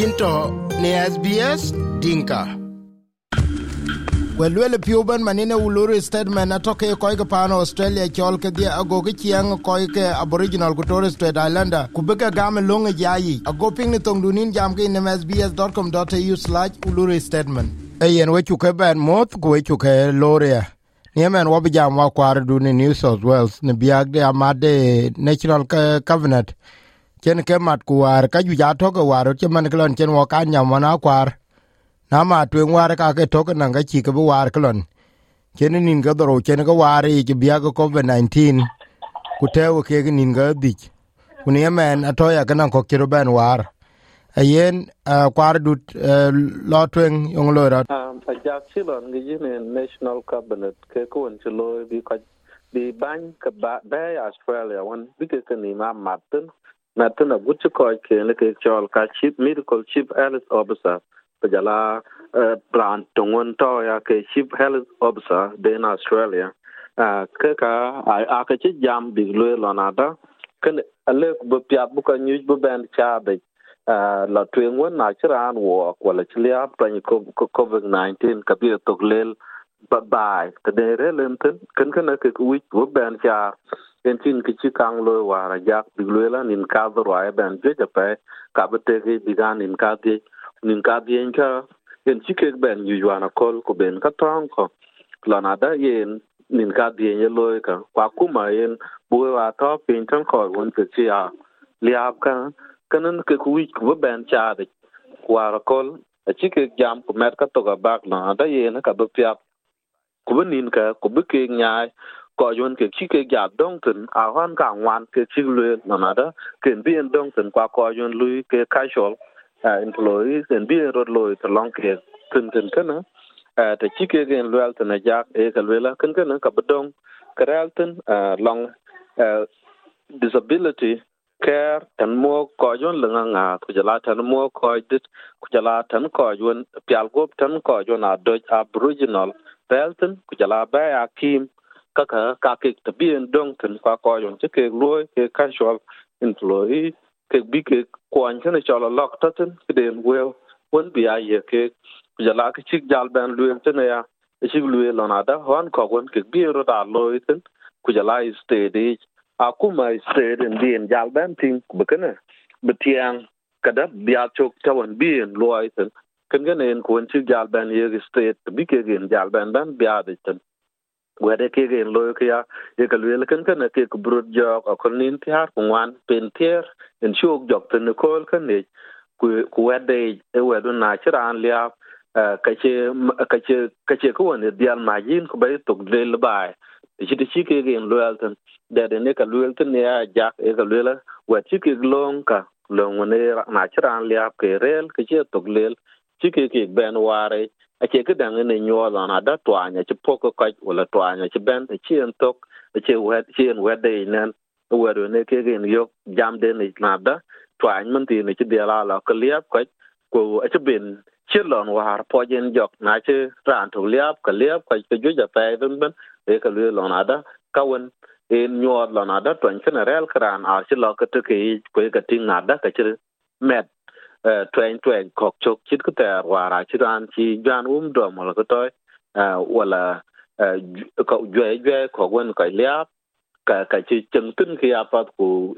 yinto ne SBS Dinka. Welwele piuben manine uluru statement atoke koi ke pano Australia chol ke dia ago ke chiang ke Aboriginal ku Torres Strait Islander ku bega game longe jayi ago ping ni tong dunin jam ke in sbs.com.au slash uluru statement. Eyen wechu ke ban moth ku wechu ke loria. Niemen wabi jam wa kwar du ni New South Wales ni biag de amade National Cabinet chen ke mat kuar ka ju ja to ke war che man klon chen wo ka nyam wana kwar na ma twen war ka ke to ke nan ga chi ke war klon chen nin ga doro chen ga war i ke bia ko covid 19 ku te wo ke nin ga di ku ne men ato ya kana ko kiro ben war ayen kwar dut lo twen yong lo ra a jak silon gi ne national cabinet ke ko en lo bi ka bi ban ka ba ba australia wan bi ke ni ma matin Nathan Aguchi Koi Kene Ke Chol Ka Chief Medical Chief Health Officer. Pajala eh, Brand tongon To Ya Ke Chief Health Officer Den Australia. Eh, ke Ka A ke Chi Jam Big Lue Lonada Ken, Ale Bu Piat Bu Ka Nyuj Bu Ben Cha Be eh, La Tuyen Wen Na Chiran Walk, Wala Chilia ko COVID-19 Ka Bi to Lel bye bye ke de Re Ken Ken Ke Kuwich Bu Ben Cha en tin ki chi kang lo wa ra jak bi lo la nin ka do wa ben je ja pe ka be te ki bi gan nin ka ti nin ka bi en ka en chi ke ben yu wa na kol ko ben ka tong ko la na da yen nin ka bi en lo ka kwa ku ma yen bu wa to pin tan ko won ke chi a li ap ka kanan ke ku wi ku ben cha de wara kol a chi ke jam ku mer ka to ga bak na da yen ka be pya ku nin ka ku be ke nyaai ko yon ke chi ke ja dong tin, a han ka wan ke chi lu na na da ke bi en dong tin kwa ko yon lu ke casual eh, employees, en bi ro lo to long ke tin tin kana eh, ta chi ke gen lu al tin ja e ka lu la kan kana ka bedong kral tin eh, long disability, care tan mo ko yon lenga nga, ku jala tan mo ko dit, ku jala tan ko yon pial gop tan ko yon a doj aboriginal pelton ku jala ba akim kim kaka ka ke ta bien dong tin kwa ko yon che ke loy ke casual employee ke bi ke kwan chen cha la lok ta tin ke den wel won bi a ye ke jala ke chik jal ben lu tin ya chik lu lo na da hon ko won ke bi ro da loy tin ku jala steady a kuma steady en bien jal này tin be cái be tiang kada bia chok ta won bien loy cái ken gen quan ko chik jal ben ye state bi ke gen jal ben ben bia de tin wede kege gen loyo ke ya ye ka lwele ken ken ke ku brut jok a kon nin tiar ku wan pen tier en chok jok ten ko ken ne ku wede e wedu na chiran lia kache kache kache ka che ko ne dial ma yin ku bai tok le le bai chi de chi kege gen lo ten de de ne ka lwele ten ya jak e ka lwele la we chi ke long ka, long ne na chiran lia ke rel ke che tok le chi ke ke ben ware ache ke dang ne nyo la na, da twa nya che poko ka wala twa nya che ben e che en tok e ci wet ci en wet de nen e wer ne ke gen yo jam de ne na da twa man ti ne ci de la la ke liap ka ko che ben ci lon war po jen jok na ci ran to liap ka liap ka ke ju ja pe ben ben e ka le lon ada ka wen en nyo la na da twa chen rel kran a che lo ka te ke ko ka ting na da, ka che met twen twen kok chok chit ko ter wara chiran chi jan um do mo ko toy wala ko jwe jwe ko wen ko liap ka ka chi tinh tin áp apat ku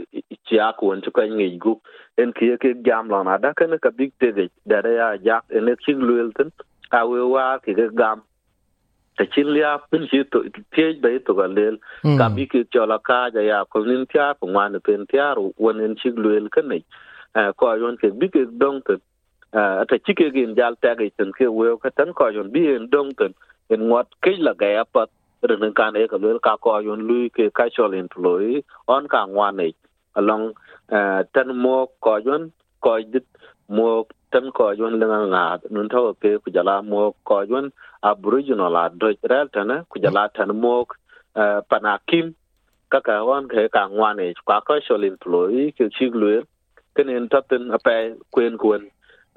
chi a ku en cái ngi gu en ki ke jam la na da kan ka big te de da ya jak en chi luel tin a we wa ki ke gam ta chi liap pin chi to tie tôi to ga lel ka bi ki chola ka ja ya ko nin tia ko wan pen tia wen en chi luel cái nei ko yon ke bi ke dong ten ata chike gin jal ta ge ten ke we ka tan ko yon bi en dong ten en wat ke la ga ya pat ren kan e ka lel ka ko yon lu ke ka chol en ploi on ka ngwan e along tan mo ko yon ko dit mo tan ko yon lenga nga nun to ke ku jala mo ko yon aboriginal a do rel tan ku jala tan mo panakim kaka wan ke ka ngwan e ka ka chol en ploi ke chigluel kenen tatin ape kwen kwen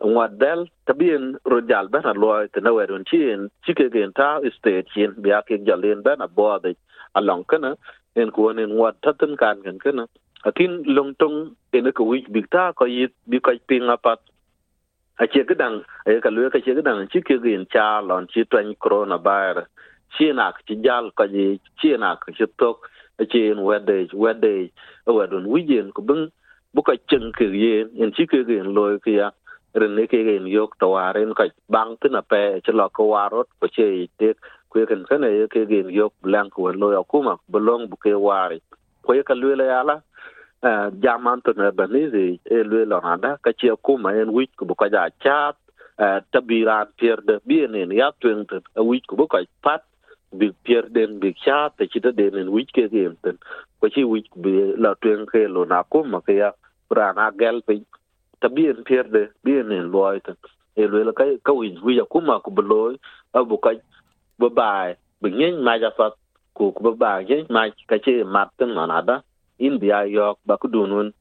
nwadel tabien rojal bana loy tena werun chin chike gen ta state chin biya ke jalen bana bode along kana en kuon en nwad tatin kan kan kana akin longtong en ko wich bigta ko yit bi ko ping apat a che gedang e ka lue ka che gedang chike gen cha lon chi twen corona virus. Chinak chi jal ko ji chinak chi tok chi en wede wede wedun wijen ko bung buka chen ke ye en chi ke gin loy ke ya ren ne ke gin yok to waren ka bang tin a pe che lo ko warot ko che te ku ken ken e ke gin yok lang ko lo ya akuma belong bu ke wari ko ye ka lue la yala jaman to na banizi e lue lo nada ka chi kuma en wich ko bu ka ja chat tabiran pierde bienen ya twen ten a wich ko bu ka pat bi pierden bi cha te chi den en wich ke gem ten ko chi wich bi la twen ke lo na kuma ke ya prana gel pe tabien pierde bienen loy ten. E lue la ka ka wich wi kuma ko bu loy, a bu bai bi ma ja fa ko ko bu bai, nyen ma ka chi mat ten na in bia yok, ba ku dunun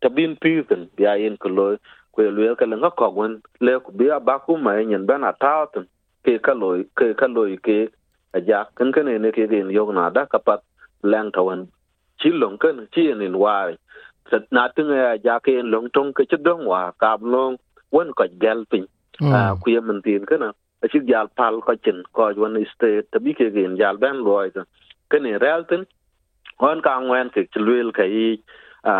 tabin pizen bia in ko loy. Ko e lue ka lenga ko wen, le ku bia ba ku ma e nyen bana tauten ke ka loy, ke ka loy ke aja kan kan e ne ke gen yok na da kapat lang tawan chi long kan chi in wai sat na tung ya ja ke en long tong ke chedong wa ka long wen ko gel pin a ku ye man tin kana a chi gal pal ko chin ko wen state tabi ke gen jal ben loy kan ne realtin hon ka ngwen ke chluel ka i a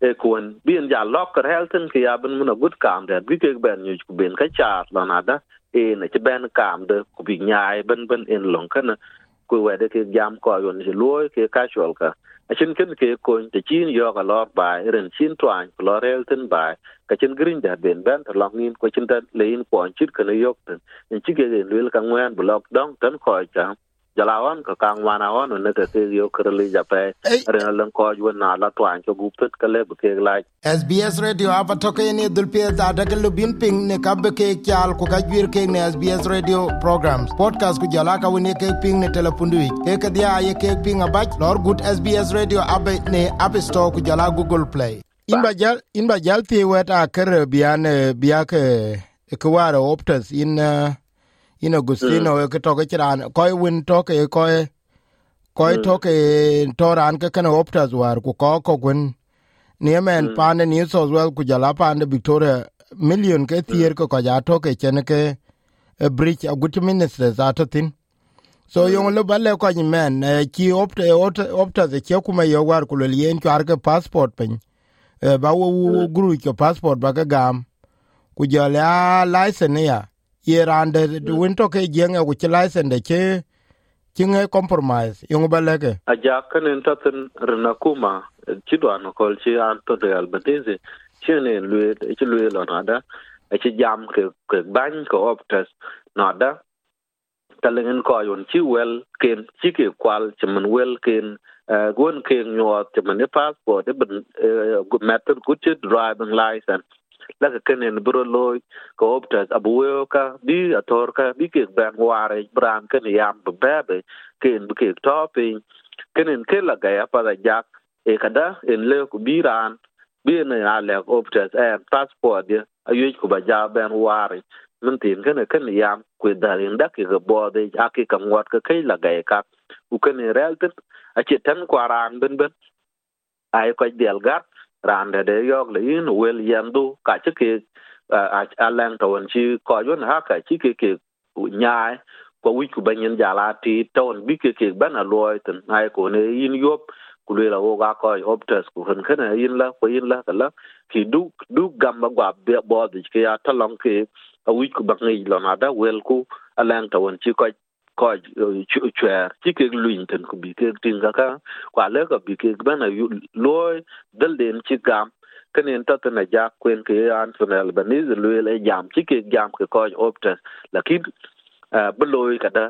e kun bien ja lok helten ke ya ben muna gut kam de bi ke ben nyu ku ben ka cha la na da e na che ben kam de ku bi nyaai ben ben in long kana ku we de ke jam ko yon je loy ke casual ka a chin ken ke ko te chin yo ka lor ba ren chin twan ku lor helten ba ka chin green da ben ben ta long nin ko chin da lein ko chit ka ne yok ten in chi ke lel ka ngwen blok dong tan ko cha jalawan ka kang wana on ne ka ke yo kerli ja pe re len ko ju na la twan cho gup tet ka le ke la. SBS radio apa to ke ni dul pie da da ke lubin ping ne ka be ke kyal ko ka gwir ke ne SBS radio programs. Podcast ku jala ka ne ke ping ne telepundu ke ke dia ye ke ping abach lor gut SBS radio abe ne app store ku jala google play. In ba jal in ba jal ti weta ker bian bia ke ke waro optus in uh, in Agustino mm. ke toke chiran koi win toke koi koi mm. toke toran ke kana optas war ku ko ko gun niemen mm. pande New South Wales ku jala pande Victoria million ke tier ko ja toke chen ke a bridge a good ministers atatin so mm. yong lo bale ko ni men ki opta opta de ke kuma yo war ku le yen kar ke passport pen ba wo gru ke passport ba ga gam ku jala license ya ye rande win to ke jenge ku ci license de ke. Kinge compromise yung balege aja kanen taten rena kuma ci do an kol ci an to de albanese ci ne lue ci lue lo nada ci jam ke ke ban ko optas nada talen ko yon ci wel ken ci ke kwal ci man wel ken gon ken nyot ci man passport de ben meter ku ci driving license la ka kenen bro loy, ko optas abuyo ka bi ator ka bi ke ban ware, bran ken yam bebe, ken bi ke topin kenen ke la ga ya para jak e kada, en le ku biran, bi ne ya le optas e passport ye ayo ku ba ja ban ware mun tin ken ken yam ku darin da ke bo de ake kan wat ka kai la ga ka, u ken realtin a ce tan kwaran ben ben, ay ko del gar rande de yok le in wel yandu ka chi ke a lang to won chi ko yon ha ka chi ke ke nyaai ko wi ku banyen jala ti ton bi ke ke bana loy ten ai ko ne in yop ku le la wo ga ko optus ku hen kana in la ko in la là ki du du gamba gwa be bo de ke ya ta long ke a wi ku bangi lo na da wel ku a lang to won chi ko ko chwer ti ke luin ten ku bi ke tin ga ka kwa le ko bi ke bana yu loy dal den ci gam kenen ta na ja kwen ke an son albanese luel le jam chi ke jam ke ko optes lakin beloy kada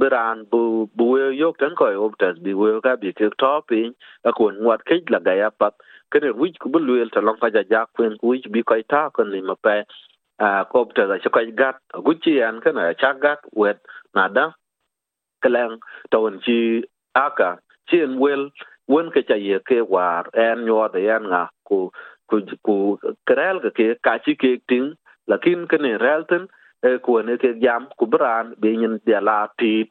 beran bu bu yok tan ko optes bi we ka bi ke topi ka kon wat ke la ga ya pat kenen wich ku bu beluel ta long ka ja ja kwen wich bi ko ta kon ni ma pa pe ko optus a ko gat gucci an kana cha gat wet nada keleng tawon chi aka chin wel wen ke cha ye ke war en nyo de en nga ku ku ku krel ke ka chi ke ting lakin ke ne relten e ku ne ke jam ku bran be nyin de la tit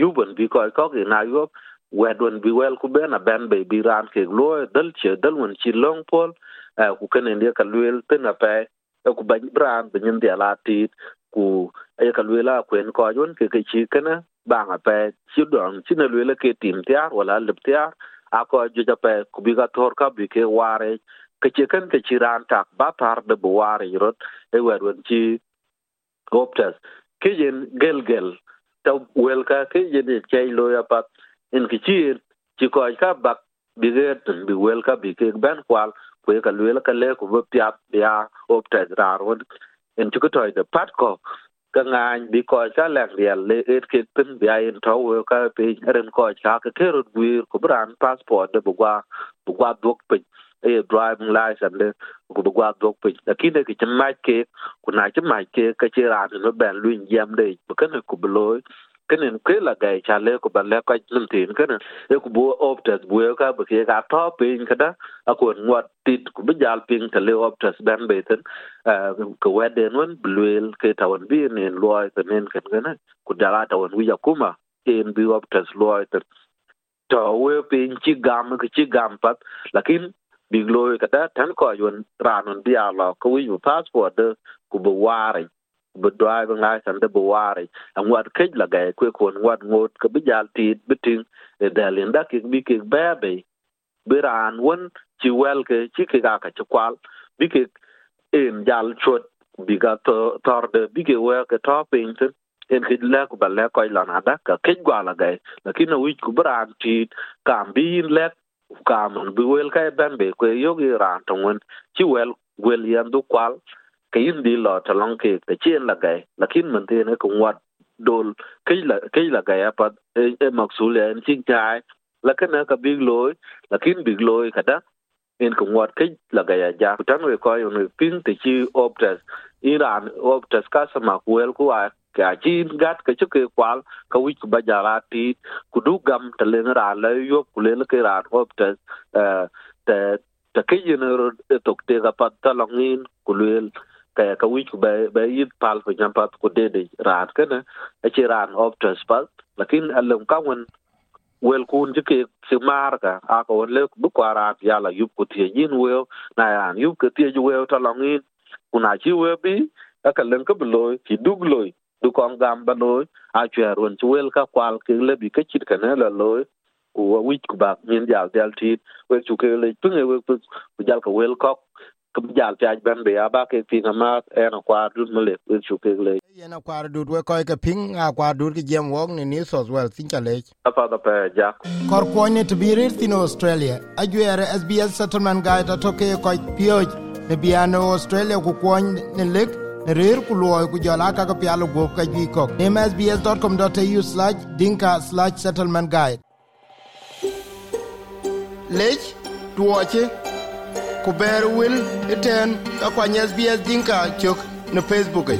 yuben bi ko ko ke na yo wedon bi wel ku ben a ben be bi ran ke lo dal che dal won chi long pol ku ke ne ka luel ten a pe ku bany bran bin dia la tit ku e ka lwela kwen ko yon, ke ke chi kana banga pe chi don chi na lwela ke tim tiar, wala lip tiar. A ko ju ja pe ku bi ga tor ka, bi ke ware, ke chi kan ke chi ran tak, ba par de bu ware rot e wer wen chi goptas ke yen gel gel, ta wel ka, ke yen e che lo ya pat in ki chi chi ko ka bak, bi ge bi wel ka, bi ke ben kwal ku ka lwela ka le ku bi piat ya optas rar won. In chu ko toy de pat ko, ka ngany bi ko cha lek riel le et ke tin bi ai to we ka pe ren ko cha ka ke ro wir ku bran passport de bugwa bugwa dok pe e driving license le, ku bugwa dok pe. Lakini ke chma ke, ku na chma ke, ka che ran no ben lu yem de ka ne ku bloy kinin ke la gai cha le ko ban le ka lum tin kenen e ko bu optas bu ka bu ke ga to pin kada a ko ngot tit ku bu jal pin ta le optas ban be ten ko weden won bluel ke tawan bi ne loy ta nen kan gana ku dala tawan wi yakuma en bi optas loy ta to we pin chi gam ke chi gam pat lakin big loy kada tan ko yon ranon bi ala ko wi passport ku bu warin bu drive ngai san de buwari an wat kej la ga kwe kon wat ngot ka bi jal ti biting e dalin da ki bi ki bebe bi ran won ci wel ke ci ki ga ka ci kwal bi ki en jal chot bi ga to tor de bi ki we ke to pin tin en ki le ku ba le ko la na da ka kej gwa la ga lakini wi ku bran ti kam bi le kam bi wel ka ben be kwe yogi ran to won ci wel wel yan du kwal ke yin di lo ta long ke te chen la gai lakin man te ne ko wat dol ke la ke là gai apa e maksul en ching chai la ke na ka big loy lakin big loy kada en ko wat cái la gai ja tan we ko yon pin te chi optas iran optas ka sama wel ku a ka chi gat cái chu ke kwal ka wi ku ba ja la ti ku du gam te le ra lấy yo ku le ke ra optas te te ke yin ro tok te ga bắt ta longin ku le kaya ka wi ba be be pal ko jam ko dede rat kana e ci ran of transport lakin alum ka won wel kun ji ke si marka a ko le bu ko rat ya la yup ko tie yin wel na yan yub ko tie ju wel ta longin kuna chi we bi aka len ka bloy ki dug loy du kon gam ba loy a chwer won chi wel ka kwal ke le bi ka chit kana la loy ku wich ku ba min jal del tit wel chu ke le punge wel ku jal ka wel kok kum jal piaj ben be aba ke pinga ma en kwa dut mele chu ke le. Yen a kwar dut we koy ke ping a kwar dut ki jem wok ni ni so wel tin chale apa da pe ja. Kor kwonye to be rir in australia. A jere sbs settlement guide to ke koy pioj ne biano australia ku kwon ne lek ne rir ku loy ku jala ka ko pialo go ka gi ko ne sbs.com.au/dinka/settlement guide. Lech tuoche ku ber wil iten ka kwany SBS Dinka chok ne Facebook.